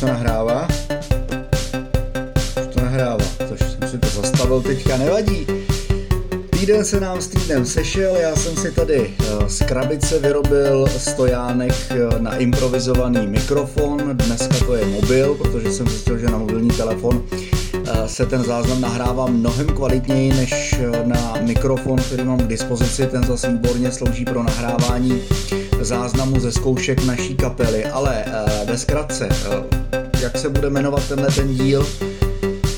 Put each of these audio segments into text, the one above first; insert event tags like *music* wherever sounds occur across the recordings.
To nahrává? Už to nahrává, což jsem si to zastavil teďka, nevadí. Týden se nám s týdnem sešel, já jsem si tady eh, z krabice vyrobil stojánek eh, na improvizovaný mikrofon, dneska to je mobil, protože jsem zjistil, že na mobilní telefon se ten záznam nahrává mnohem kvalitněji než na mikrofon, který mám k dispozici, ten zase výborně slouží pro nahrávání záznamu ze zkoušek naší kapely, ale ve zkratce, jak se bude jmenovat tenhle ten díl,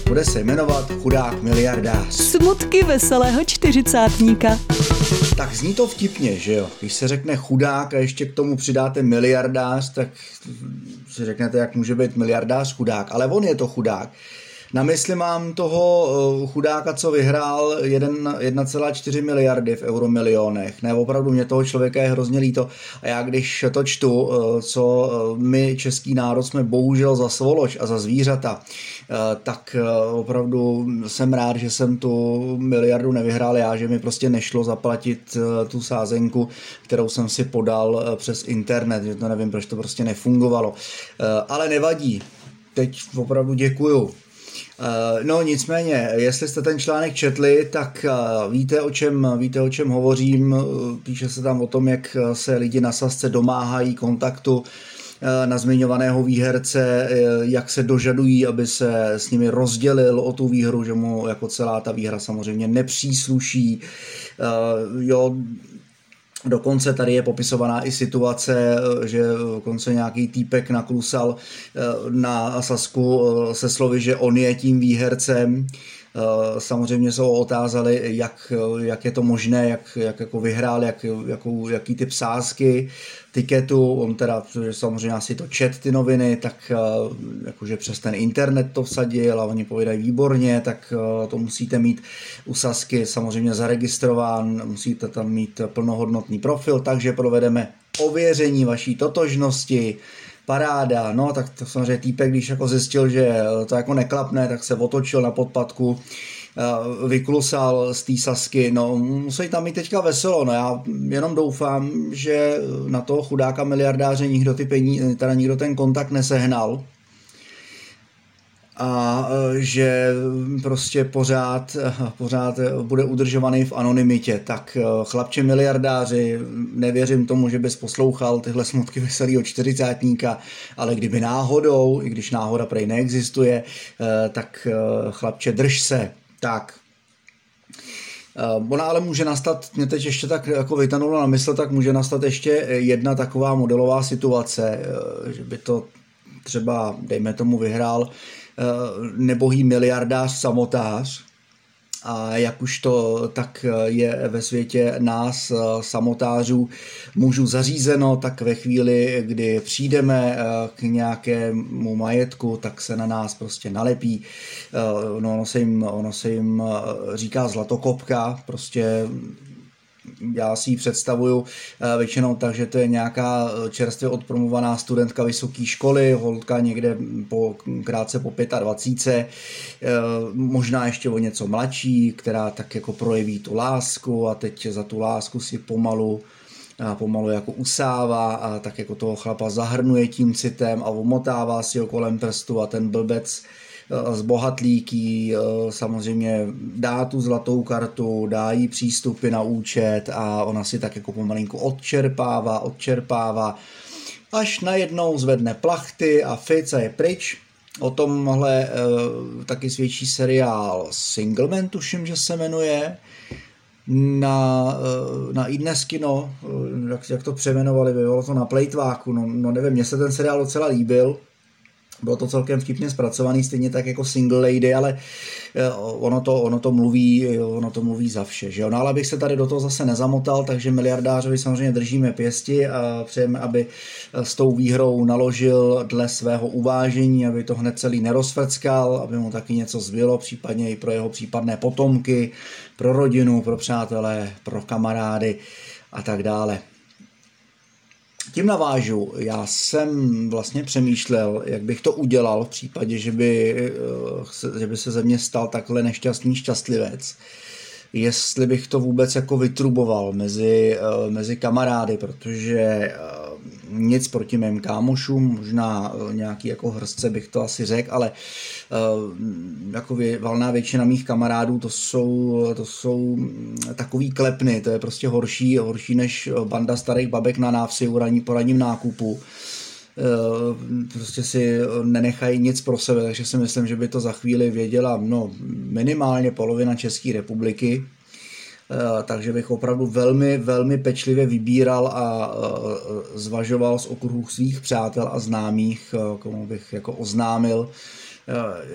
bude se jmenovat Chudák miliardář. Smutky veselého čtyřicátníka. Tak zní to vtipně, že jo? Když se řekne chudák a ještě k tomu přidáte miliardář, tak si řeknete, jak může být miliardář chudák. Ale on je to chudák. Na mysli mám toho eh, chudáka, co vyhrál 1,4 miliardy v euromilionech. Ne, opravdu mě toho člověka je hrozně líto. A já když to čtu, eh, co eh, my, český národ, jsme bohužel za svoloč a za zvířata, tak opravdu jsem rád, že jsem tu miliardu nevyhrál já, že mi prostě nešlo zaplatit tu sázenku, kterou jsem si podal přes internet, že to nevím, proč to prostě nefungovalo. Ale nevadí, teď opravdu děkuju. Eh, no nicméně, jestli jste ten článek četli, tak eh, víte o čem, víte, o čem hovořím. Eh, píše se tam o tom, jak se lidi na sasce domáhají kontaktu na zmiňovaného výherce, jak se dožadují, aby se s nimi rozdělil o tu výhru, že mu jako celá ta výhra samozřejmě nepřísluší. Jo, Dokonce tady je popisovaná i situace, že dokonce nějaký týpek naklusal eh, na Sasku eh, se slovy, že on je tím výhercem. Eh, samozřejmě se ho otázali, jak, jak je to možné, jak, jak jako vyhrál, jak, jakou, jaký typ sázky tiketu, on teda, samozřejmě asi to čet ty noviny, tak eh, jakože přes ten internet to vsadil a oni povídají výborně, tak eh, to musíte mít u Sasky samozřejmě zaregistrován, musíte tam mít plnohodnotný profil, takže provedeme ověření vaší totožnosti, paráda, no tak to samozřejmě týpek, když jako zjistil, že to jako neklapne, tak se otočil na podpadku, Eh, vyklusal z té Sasky, no musí tam mít teďka veselo, no já jenom doufám, že na toho chudáka miliardáře nikdo ty peníze, teda nikdo ten kontakt nesehnal, a eh, že prostě pořád, *laughs* pořád bude udržovaný v anonymitě. Tak chlapče miliardáři, nevěřím tomu, že bys poslouchal tyhle smutky veselého čtyřicátníka, ale kdyby náhodou, i když náhoda prej neexistuje, tak chlapče drž se, tak. Ona ale může nastat, mě teď ještě tak jako vytanulo na mysl, tak může nastat ještě jedna taková modelová situace, že by to třeba, dejme tomu, vyhrál nebohý miliardář samotář, a jak už to tak je ve světě nás, eh, samotářů, mužů zařízeno, tak ve chvíli, kdy přijdeme eh, k nějakému majetku, tak se na nás prostě nalepí. Eh, no, ono, se jim, ono se jim říká zlatokopka, prostě já si ji představuju eh, většinou tak, že to je nějaká eh, čerstvě odpromovaná studentka vysoké školy, holka někde po, krátce po 25, eh, možná ještě o něco mladší, která tak jako projeví tu lásku a teď za tu lásku si pomalu a pomalu jako usává a tak jako toho chlapa zahrnuje tím citem a omotává si ho kolem prstu a ten blbec z bohatlíký, samozřejmě dá tu zlatou kartu, dá jí přístupy na účet a ona si tak jako pomalinku odčerpává, odčerpává, až najednou zvedne plachty a Fica je pryč. O tomhle uh, taky svědčí seriál Singleman, tuším, že se jmenuje. Na, na iDnes kino, jak, jak to přeměnovali, bylo to na Playtváku, no, no nevím, mně se ten seriál docela líbil, bylo to celkem vtipně zpracovaný, stejně tak jako Single Lady, ale eh, ono to, ono to, mluví, ono to mluví za vše. Že jo? No ale abych se tady do toho zase nezamotal, takže miliardářovi samozřejmě držíme pěsti a přejeme, aby eh, s tou výhrou naložil dle svého uvážení, aby to hned celý nerozfrckal, aby mu taky něco zbylo, případně i pro jeho případné potomky, pro rodinu, pro přátelé, pro kamarády a tak dále. Tím navážu, já jsem vlastně přemýšlel, jak bych to udělal v případě, že by, eh, že by se ze mě stal takhle nešťastný šťastlivec. Jestli bych to vůbec jako vytruboval mezi, eh, mezi kamarády, protože eh, nic proti mým kámošům, možná nějaký jako hrstce bych to asi řekl, ale jako valná většina mých kamarádů to jsou, to jsou takový klepny, to je prostě horší, horší než banda starých babek na návsi u raní, po ranním nákupu prostě si nenechají nic pro sebe, takže si myslím, že by to za chvíli věděla no, minimálně polovina České republiky. Eh, takže bych opravdu velmi, velmi pečlivě vybíral a eh, zvažoval z okruhu svých přátel a známých, eh, komu bych jako oznámil,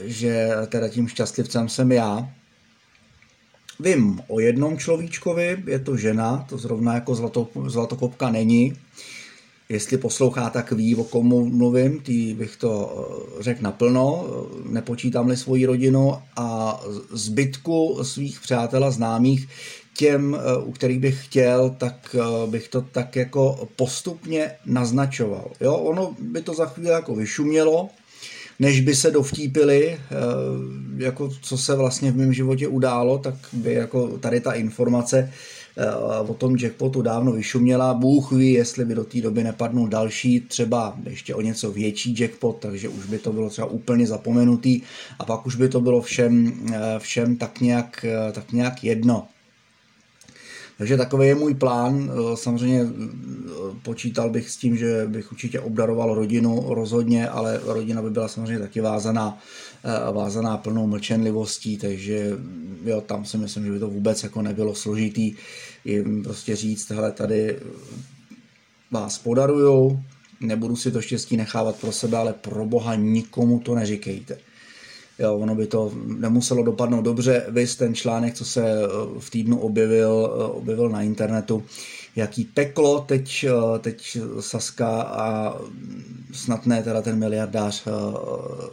že teda tím šťastlivcem jsem já. Vím o jednom človíčkovi, je to žena, to zrovna jako zlato, zlatokopka není. Jestli poslouchá, tak ví, o komu mluvím, tý bych to řekl naplno, nepočítám-li svoji rodinu a zbytku svých přátel a známých těm, eh, u kterých bych chtěl, tak eh, bych to tak jako postupně naznačoval. Jo, ono by to za chvíli jako vyšumělo, než by se dovtípili, eh, jako co se vlastně v mém životě událo, tak by jako tady ta informace o tom jackpotu dávno vyšuměla. Bůh ví, jestli by do té doby nepadnul další, třeba ještě o něco větší jackpot, takže už by to bylo třeba úplně zapomenutý a pak už by to bylo všem, všem tak, nějak, tak nějak jedno. Takže takový je můj plán. Eh, samozřejmě eh, počítal bych s tím, že bych určitě obdaroval rodinu rozhodně, ale rodina by byla samozřejmě taky vázaná, eh, vázaná plnou mlčenlivostí, takže jo, tam si myslím, že by to vůbec jako nebylo složitý jim prostě říct, hele, tady vás podarujou, nebudu si to štěstí nechávat pro sebe, ale pro boha nikomu to neříkejte. Jo, ono by to nemuselo dopadnout dobře. Vy ten článek, co se eh, v týdnu objevil, eh, objevil na internetu, jaký peklo teď, eh, teď Saska a snad ne teda ten miliardář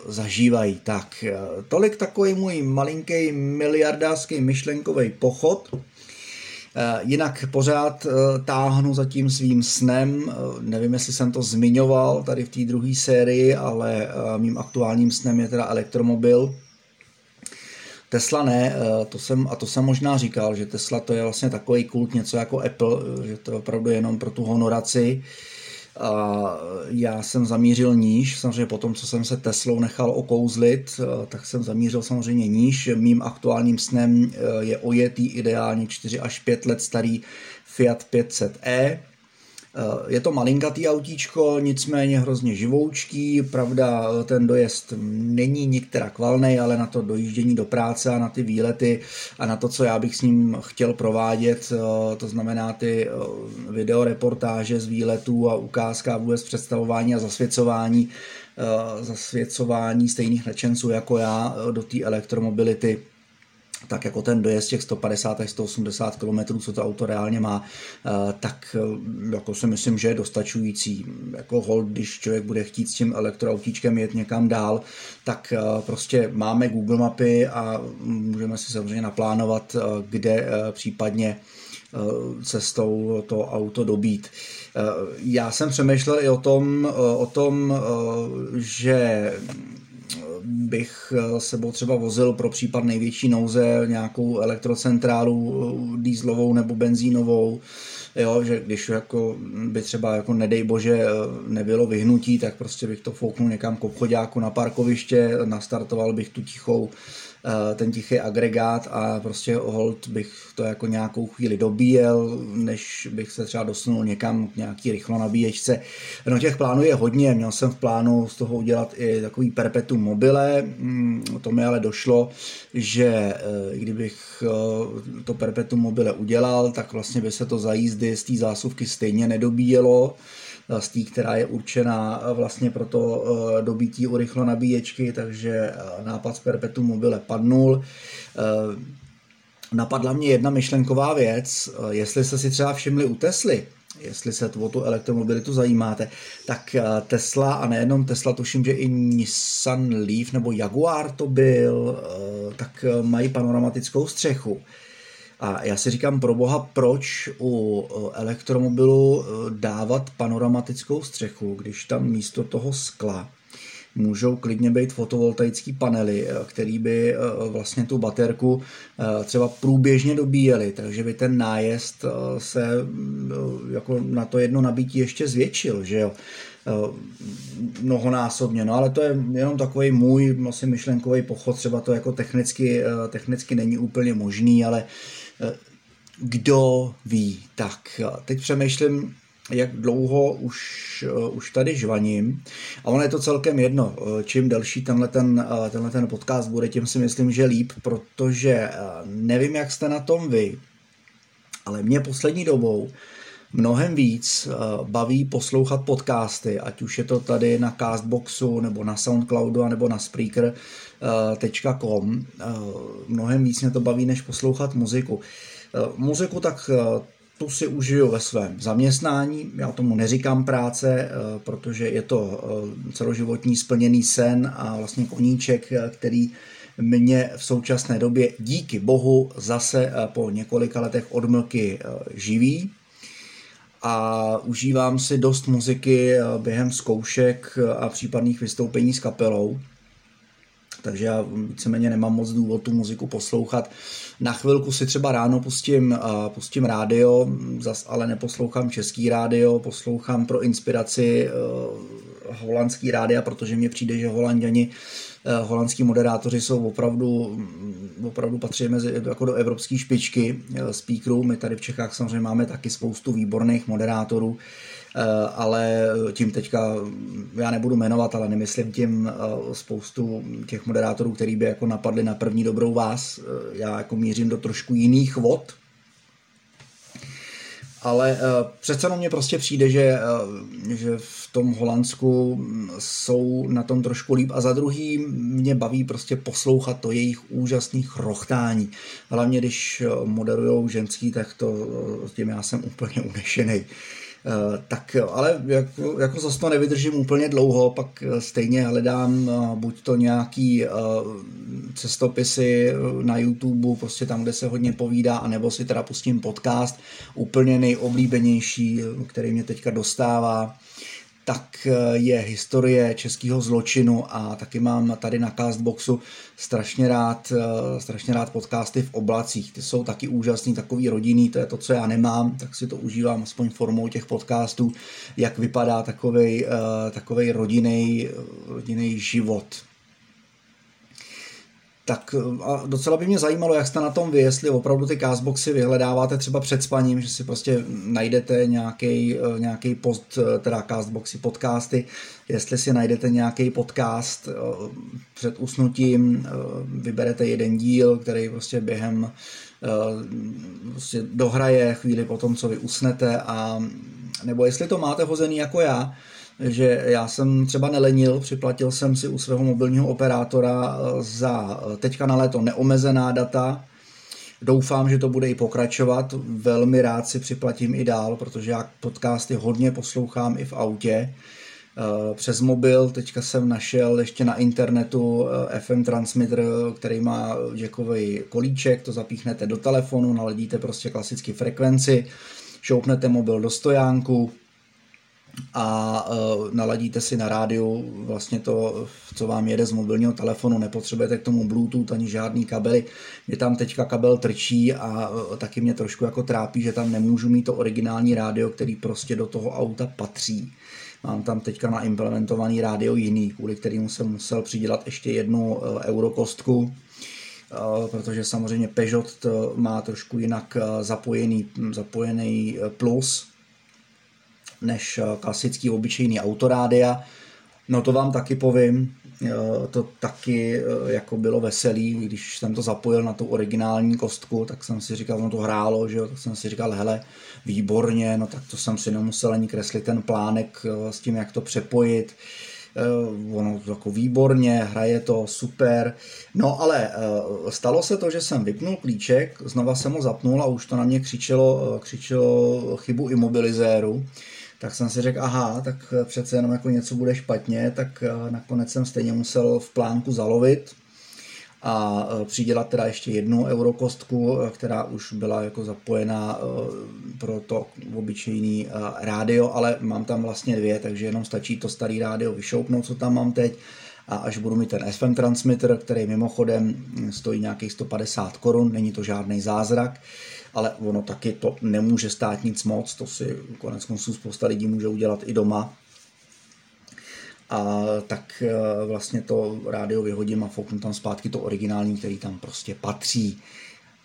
zažívají. Tak, tolik takový můj malinký miliardářský myšlenkový pochod. Eh, jinak pořád eh, táhnu za tím svým snem, eh, nevím, jestli jsem to zmiňoval tady v té druhé sérii, ale mým aktuálním snem je teda elektromobil. Tesla ne, to jsem, a to jsem možná říkal, že Tesla to je vlastně takový kult, něco jako Apple, že to je opravdu jenom pro tu honoraci. A já jsem zamířil níž, samozřejmě po tom, co jsem se Teslou nechal okouzlit, eh, tak jsem zamířil samozřejmě níž. Mým aktuálním snem eh, je ojetý ideálně 4 až 5 let starý Fiat 500e, Eh, je to malinkatý autíčko, nicméně hrozně živoučký, pravda ten dojezd není některá kvalný, ale na to dojíždění do práce a na ty výlety a na to, co já bych s ním chtěl provádět, eh, to znamená ty eh, videoreportáže z výletů a ukázka vůbec představování a zasvěcování, zasvěcování stejných nadšenců jako já do té elektromobility, tak jako ten dojezd těch 150 až 180 km, co to auto reálně má, eh, tak eh, jako si myslím, že je dostačující. Jako hold, když člověk bude chtít s tím elektroautíčkem jet někam dál, tak eh, prostě máme Google mapy a můžeme si samozřejmě naplánovat, kde případně cestou to auto dobít. Já jsem přemýšlel i o tom, o tom že bych eh, sebou třeba vozil pro případ největší nouze nějakou elektrocentrálu eh, dýzlovou nebo benzínovou, jo, že když jako by třeba jako nedej bože eh, nebylo vyhnutí, tak prostě bych to fouknul někam k obchodáku na parkoviště, nastartoval bych tu tichou ten tichý agregát a prostě hold bych to jako nějakou chvíli dobíjel, než bych se třeba dosunul někam k nějaký rychlo nabíječce. No těch plánů je hodně, měl jsem v plánu z toho udělat i takový perpetuum mobile, mm, to mi ale došlo, že eh, kdybych eh, to perpetuum mobile udělal, tak vlastně by se to za jízdy z té zásuvky stejně nedobíjelo, z té, která je určená vlastně pro to eh, dobítí urychlo nabíječky, takže eh, nápad z Perpetuum mobile padnul. Eh, napadla mě jedna myšlenková věc, jestli jste si třeba všimli u Tesly, jestli se o tu elektromobilitu zajímáte, tak Tesla a nejenom Tesla, tuším, že i Nissan Leaf nebo Jaguar to byl, tak mají panoramatickou střechu. A já si říkám, pro boha, proč u elektromobilu eh, dávat panoramatickou střechu, když tam místo toho skla můžou klidně být fotovoltaické panely, které by vlastně tu baterku třeba průběžně dobíjely, takže by ten nájezd se jako na to jedno nabití ještě zvětšil, že jo mnohonásobně. No ale to je jenom takový můj asi myšlenkový pochod, třeba to jako technicky, technicky není úplně možný, ale kdo ví. Tak, teď přemýšlím, jak dlouho už, uh, už tady žvaním. A ono je to celkem jedno. Uh, čím delší tenhle ten, tenhle ten podcast bude, tím si myslím, že líp, protože nevím, jak jste na tom vy, ale mě poslední dobou mnohem víc baví poslouchat podcasty, ať už je to tady na Castboxu, nebo na Soundcloudu, nebo na Spreaker.com. Mnohem víc mě to baví, než poslouchat muziku. Muziku tak tu si užiju ve svém zaměstnání. Já tomu neříkám práce, eh, protože je to eh, celoživotní splněný sen a vlastně koníček, eh, který mě v současné době díky bohu zase po několika letech odmlky živí a užívám si dost muziky během zkoušek a případných vystoupení s kapelou takže já víceméně nemám moc důvod tu muziku poslouchat. Na chvilku si třeba ráno pustím, pustím rádio, zas ale neposlouchám český rádio, poslouchám pro inspiraci holandský rádia, protože mně přijde, že holanděni holandský moderátoři jsou opravdu, opravdu patří mezi, jako do evropské špičky uh, speakerů. My tady v Čechách samozřejmě máme taky spoustu výborných moderátorů, Eh, ale tím teďka, já nebudu jmenovat, ale nemyslím tím eh, spoustu těch moderátorů, který by jako napadli na první dobrou vás. Eh, já jako mířím do trošku jiných vod, ale uh, přece jenom mně prostě přijde, že, uh, že v tom Holandsku jsou na tom trošku líp a za druhý mě baví prostě poslouchat to jejich úžasných rochtání. Hlavně když moderujou ženský, tak to s tím já jsem úplně *laughs* unešený. Uh, Eh, tak ale jako, jako zase to nevydržím úplně dlouho, pak eh, stejně hledám eh, buď to nějaký cestopisy na YouTube, prostě tam, kde se hodně povídá, anebo si teda pustím podcast, úplně nejoblíbenější, který mě teďka dostává, tak eh, je historie českého zločinu a taky mám tady na Castboxu strašně rád, eh, strašně rád podcasty v oblacích. Ty jsou taky úžasný, takový rodinný, to je to, co já nemám, tak si to užívám aspoň formou těch podcastů, jak vypadá takovej, eh, takovej rodinný, rodinný život tak a docela by mě zajímalo, jak jste na tom vy, jestli opravdu ty castboxy vyhledáváte třeba před spaním, že si prostě najdete nějaký, eh, nějaký post, eh, teda castboxy, podcasty, jestli si najdete nějaký podcast eh, před usnutím, vyberete jeden díl, který prostě během prostě dohraje chvíli po tom, co vy usnete a nebo jestli to máte hozený jako já, že já jsem třeba nelenil, připlatil jsem si u svého mobilního operátora eh, za eh, teďka na léto neomezená data. Doufám, že to bude i pokračovat. Velmi rád si připlatím i dál, protože já podcasty hodně poslouchám i v autě. Eh, přes mobil teďka jsem našel ještě na internetu FM transmitter, který má jackový kolíček, to zapíchnete do telefonu, naledíte prostě klasicky frekvenci, šoupnete mobil do stojánku, a uh, naladíte si na rádiu vlastně to, co vám jede z mobilního telefonu, nepotřebujete k tomu Bluetooth ani žádný kabely. Mě tam teďka kabel trčí a uh, taky mě trošku jako trápí, že tam nemůžu mít to originální rádio, který prostě do toho auta patří. Mám tam teďka naimplementovaný rádio jiný, kvůli kterému jsem musel přidělat ještě jednu uh, eurokostku, protože samozřejmě Peugeot má trošku jinak zapojený, zapojený plus, než eh, klasický obyčejný autorádia. No to vám taky povím, eh, to taky eh, jako bylo veselý, když jsem to zapojil na tu originální kostku, tak jsem si říkal, no to hrálo, že jo, tak jsem si říkal, hele, výborně, no tak to jsem si nemusel ani kreslit ten plánek s tím, jak to přepojit, ono jako výborně, hraje to super. No ale stalo se to, že jsem vypnul klíček, znova jsem ho zapnul a už to na mě křičelo, křičelo chybu imobilizéru tak jsem si řekl, aha, tak přece jenom jako něco bude špatně, tak eh, nakonec jsem stejně musel v plánku zalovit a přidělat teda ještě jednu eurokostku, která už byla jako zapojená pro to obyčejný rádio, ale mám tam vlastně dvě, takže jenom stačí to starý rádio vyšoupnout, co tam mám teď a až budu mít ten FM transmitter, který mimochodem stojí nějakých 150 korun, není to žádný zázrak, ale ono taky to nemůže stát nic moc, to si konec konců spousta lidí může udělat i doma. A tak e, vlastně to rádio vyhodím a fouknu tam zpátky to originální, který tam prostě patří.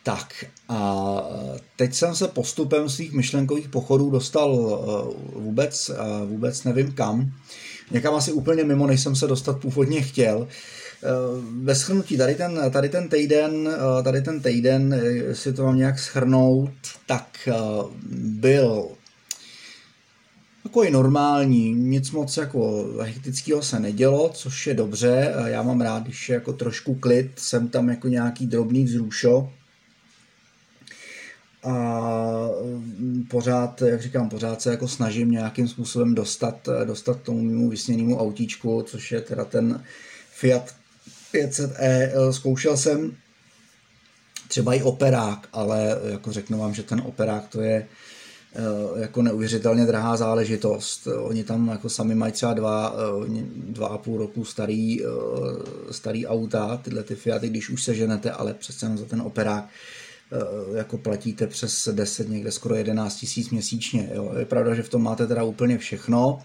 Tak a e, teď jsem se postupem svých myšlenkových pochodů dostal e, vůbec, vůbec nevím kam někam asi úplně mimo, než jsem se dostat původně chtěl. Eh, ve schrnutí tady ten, tady ten týden, eh, tady ten týden, eh, si to mám nějak schrnout, tak byl takový normální, nic moc jako hektického se nedělo, což je dobře, já mám rád, když je jako trošku klid, jsem tam jako nějaký drobný vzrušo, a mm, pořád, jak říkám, pořád se jako snažím nějakým způsobem dostat, dostat tomu mému vysněnému autíčku, což je teda ten Fiat 500e. Zkoušel jsem třeba i operák, ale jako řeknu vám, že ten operák to je eh, jako neuvěřitelně drahá záležitost. Oni tam jako sami mají třeba dva, eh, dva a půl roku starý, eh, starý auta, tyhle ty Fiaty, když už se ženete, ale přece za ten operák Eh, jako platíte přes 10, někde skoro 11 tisíc měsíčně. Jo. Je pravda, že v tom máte teda úplně všechno,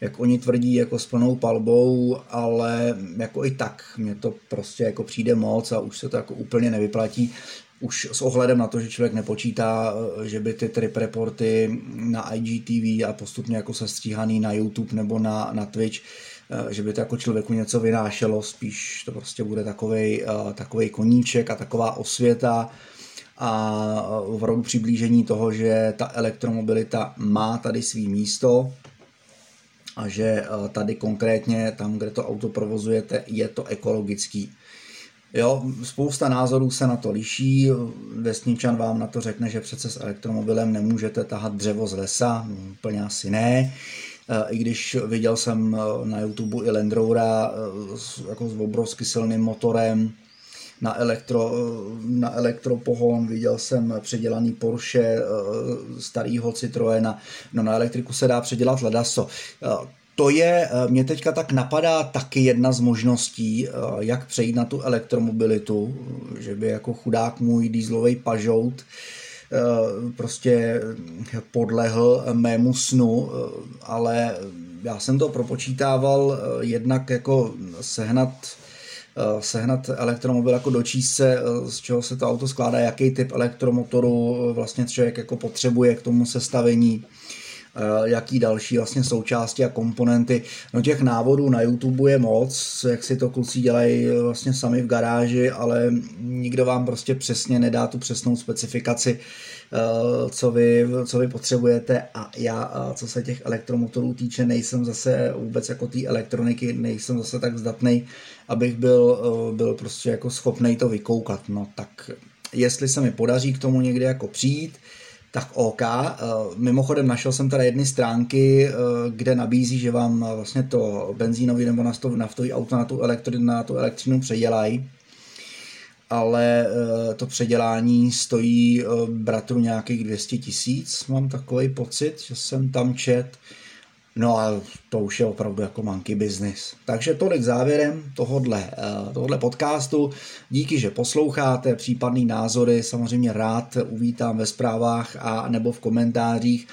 jak oni tvrdí, jako s plnou palbou, ale jako i tak mě to prostě jako přijde moc a už se to jako úplně nevyplatí. Už s ohledem na to, že člověk nepočítá, eh, že by ty trip reporty na IGTV a postupně jako sestříhaný na YouTube nebo na, na Twitch, eh, že by to jako člověku něco vynášelo, spíš to prostě bude takovej koníček a taková osvěta, a opravdu přiblížení toho, že ta elektromobilita má tady svý místo a že eh, tady konkrétně tam, kde to auto provozujete, je to ekologický. Jo, spousta názorů se na to liší. Vesničan vám na to řekne, že přece s elektromobilem nemůžete tahat dřevo z lesa, no, úplně asi ne. Eh, I když viděl jsem eh, na YouTube i Land Rovera jako s obrovsky silným motorem, na, elektro, na elektropohon, viděl jsem předělaný Porsche eh, starého Citroena, no na elektriku se dá předělat ledaso. Eh, to je, eh, mě teďka tak napadá taky jedna z možností, jak přejít na tu elektromobilitu, že by jako chudák můj dýzlový pažout prostě podlehl mému snu, ale já jsem to propočítával jednak jako sehnat Eh, sehnat elektromobil, jako dočíst se, eh, z čeho se to auto skládá, jaký typ elektromotoru eh, vlastně člověk jako potřebuje k tomu sestavení, jaký další vlastně součásti a komponenty. No těch návodů na YouTube je moc, jak si to kluci dělají vlastně sami v garáži, ale nikdo vám prostě přesně nedá tu přesnou specifikaci, co vy, co vy potřebujete a já, co se těch elektromotorů týče, nejsem zase vůbec jako té elektroniky, nejsem zase tak zdatný, abych byl, eh, byl prostě jako schopný to vykoukat. No tak jestli se mi podaří k tomu někdy jako přijít, tak OK. Eh, mimochodem našel jsem tady jedny stránky, eh, kde nabízí, že vám vlastně to benzínový nebo naftový auto na tu, elektri, na tu elektřinu předělají ale to předělání stojí bratru nějakých 200 tisíc, mám takový pocit, že jsem tam čet. No a to už je opravdu jako monkey business. Takže tolik závěrem tohodle, eh, tohodle podcastu. Díky, že posloucháte, případný názory samozřejmě rád uvítám ve zprávách a nebo v komentářích.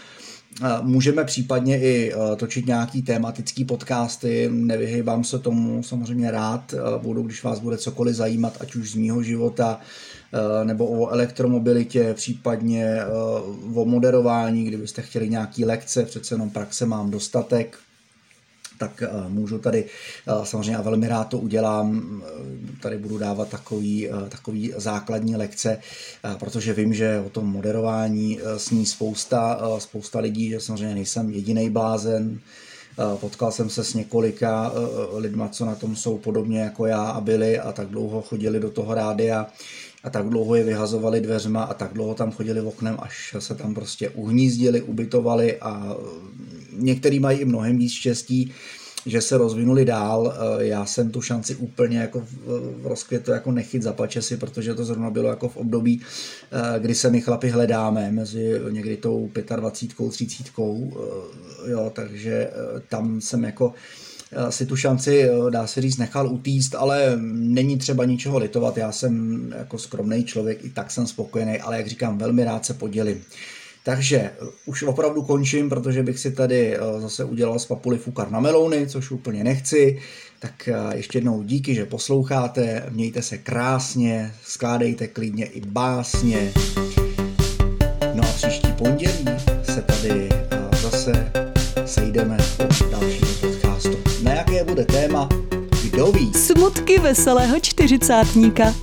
Eh, můžeme případně i eh, točit nějaký tematický podcasty, nevyhýbám se tomu, samozřejmě rád budu, když vás bude cokoliv zajímat, ať už z mýho života, nebo o elektromobilitě, případně eh, o moderování, kdybyste chtěli nějaký lekce, přece jenom praxe mám dostatek, tak eh, můžu tady, samozřejmě a velmi rád to udělám, tady budu dávat takový, takový základní lekce, protože vím, že o tom moderování sní spousta, spousta lidí, že samozřejmě nejsem jediný blázen, Potkal jsem se s několika lidma, co na tom jsou podobně jako já a byli a tak dlouho chodili do toho rádia a tak dlouho je vyhazovali dveřma a tak dlouho tam chodili oknem, až se tam prostě uhnízdili, ubytovali a některý mají i mnohem víc štěstí. že se rozvinuli dál. Já jsem tu šanci úplně jako v rozkvětu jako nechyt za si, protože to zrovna bylo jako v období, kdy se my chlapi hledáme mezi někdy tou 25, 30, jo, takže tam jsem jako si tu šanci, dá se říct, nechal utíct, ale není třeba ničeho litovat. Já jsem jako skromný člověk, i tak jsem spokojený, ale jak říkám, velmi rád se podělím. Takže už opravdu končím, protože bych si tady zase udělal z papuly fukar na melouny, což úplně nechci. Tak ještě jednou díky, že posloucháte, mějte se krásně, skládejte klidně i básně. No a příští pondělí se tady zase sejdeme u dalšího bude téma, kdo ví. Smutky veselého čtyřicátníka.